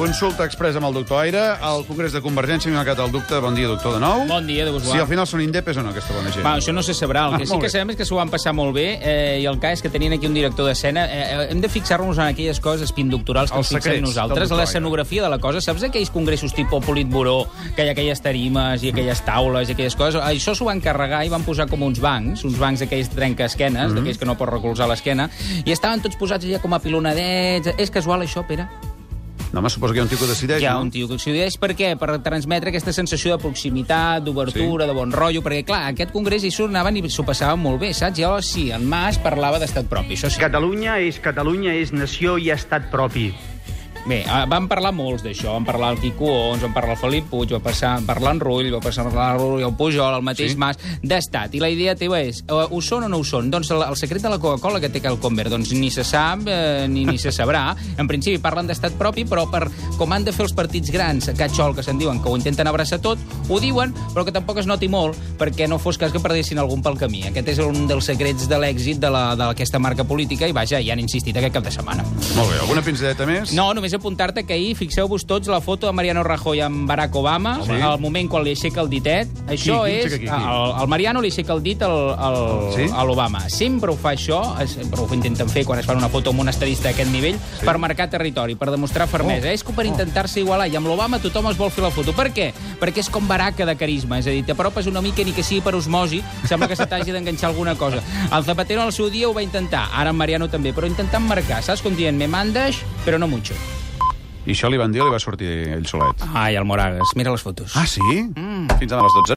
Consulta express amb el doctor Aire. Al Congrés de Convergència m'ha marcat el dubte. Bon dia, doctor, de nou. Bon dia, de vos Si al final són indepes o no, aquesta bona gent. Va, això no se sabrà. El Ah, que sí molt que bé. sabem és que s'ho van passar molt bé eh, i el cas és que tenien aquí un director d'escena. Eh, eh, hem de fixar-nos en aquelles coses espinductorals que Els ens fixem nosaltres, l'escenografia de la cosa. Saps aquells congressos tipus Politburó, que hi ha aquelles tarimes i aquelles taules i aquelles coses? Això s'ho van carregar i van posar com uns bancs, uns bancs d'aquells trencaesquenes, Mhm. d'aquells que no pots recolzar l'esquena, i estaven tots posats allà com a pilonadets. És casual, això, Pere? No, home, suposo que hi ha un tio que ho decideix, Hi ha no? un tio que decideix per què? Per transmetre aquesta sensació de proximitat, d'obertura, de bon rotllo, perquè, clar, aquest congrés ells s'ho anaven i s'ho passaven molt bé, saps? Jo, sí, en Mas parlava d'estat propi, això sí. Catalunya és Catalunya, és nació i estat propi. Bé, eh, van parlar molts d'això, van parlar el Quico Ons, van parlar el Felip Puig, va passar, parlar en Rull, va passar parlar el Rull, el Pujol, el mateix Sí. Mas, d'estat. I la idea teva és, eh, ho són o no ho són? Doncs el, el secret de la Coca-Cola que té el Conver, doncs ni se sap eh, ni, ni se sabrà. En principi parlen d'estat propi, però per com han de fer els partits grans, catxol, que se'n diuen, que ho intenten abraçar tot, ho diuen, però que tampoc es noti molt, perquè no fos cas que perdessin algun pel camí. Aquest és un dels secrets de l'èxit de la- d'aquesta marca política i, vaja, ja han insistit aquest cap de setmana. Molt bé, alguna pinzadeta més? No, només apuntar-te que ahir, fixeu-vos tots, la foto de Mariano Rajoy amb Barack Obama, Sí. al moment quan li aixeca el ditet. Això qui és... aixeca qui, qui? El, el Mariano li aixeca el dit al, al, Sí? a l'Obama. Sempre ho fa això, sempre ho intenten fer quan es fan una foto amb un estadista d'aquest nivell, sí. per marcar territori, per demostrar fermesa. Oh. És que per intentar-se igualar. I amb l'Obama tothom es vol fer la foto. Per què? Perquè és com Barack de carisma. És a dir, t'apropes una mica ni que sigui per osmosi, sembla que se t'hagi d'enganxar alguna cosa. El Zapatero al seu dia ho va intentar, ara en Mariano també, però intentant marcar, saps? Com dient, me mandes, però no mucho. I això li van dir o li va sortir ell solet? Ai, el Moragas, mira les fotos. Ah, sí? Mm. Fins demà a les 12.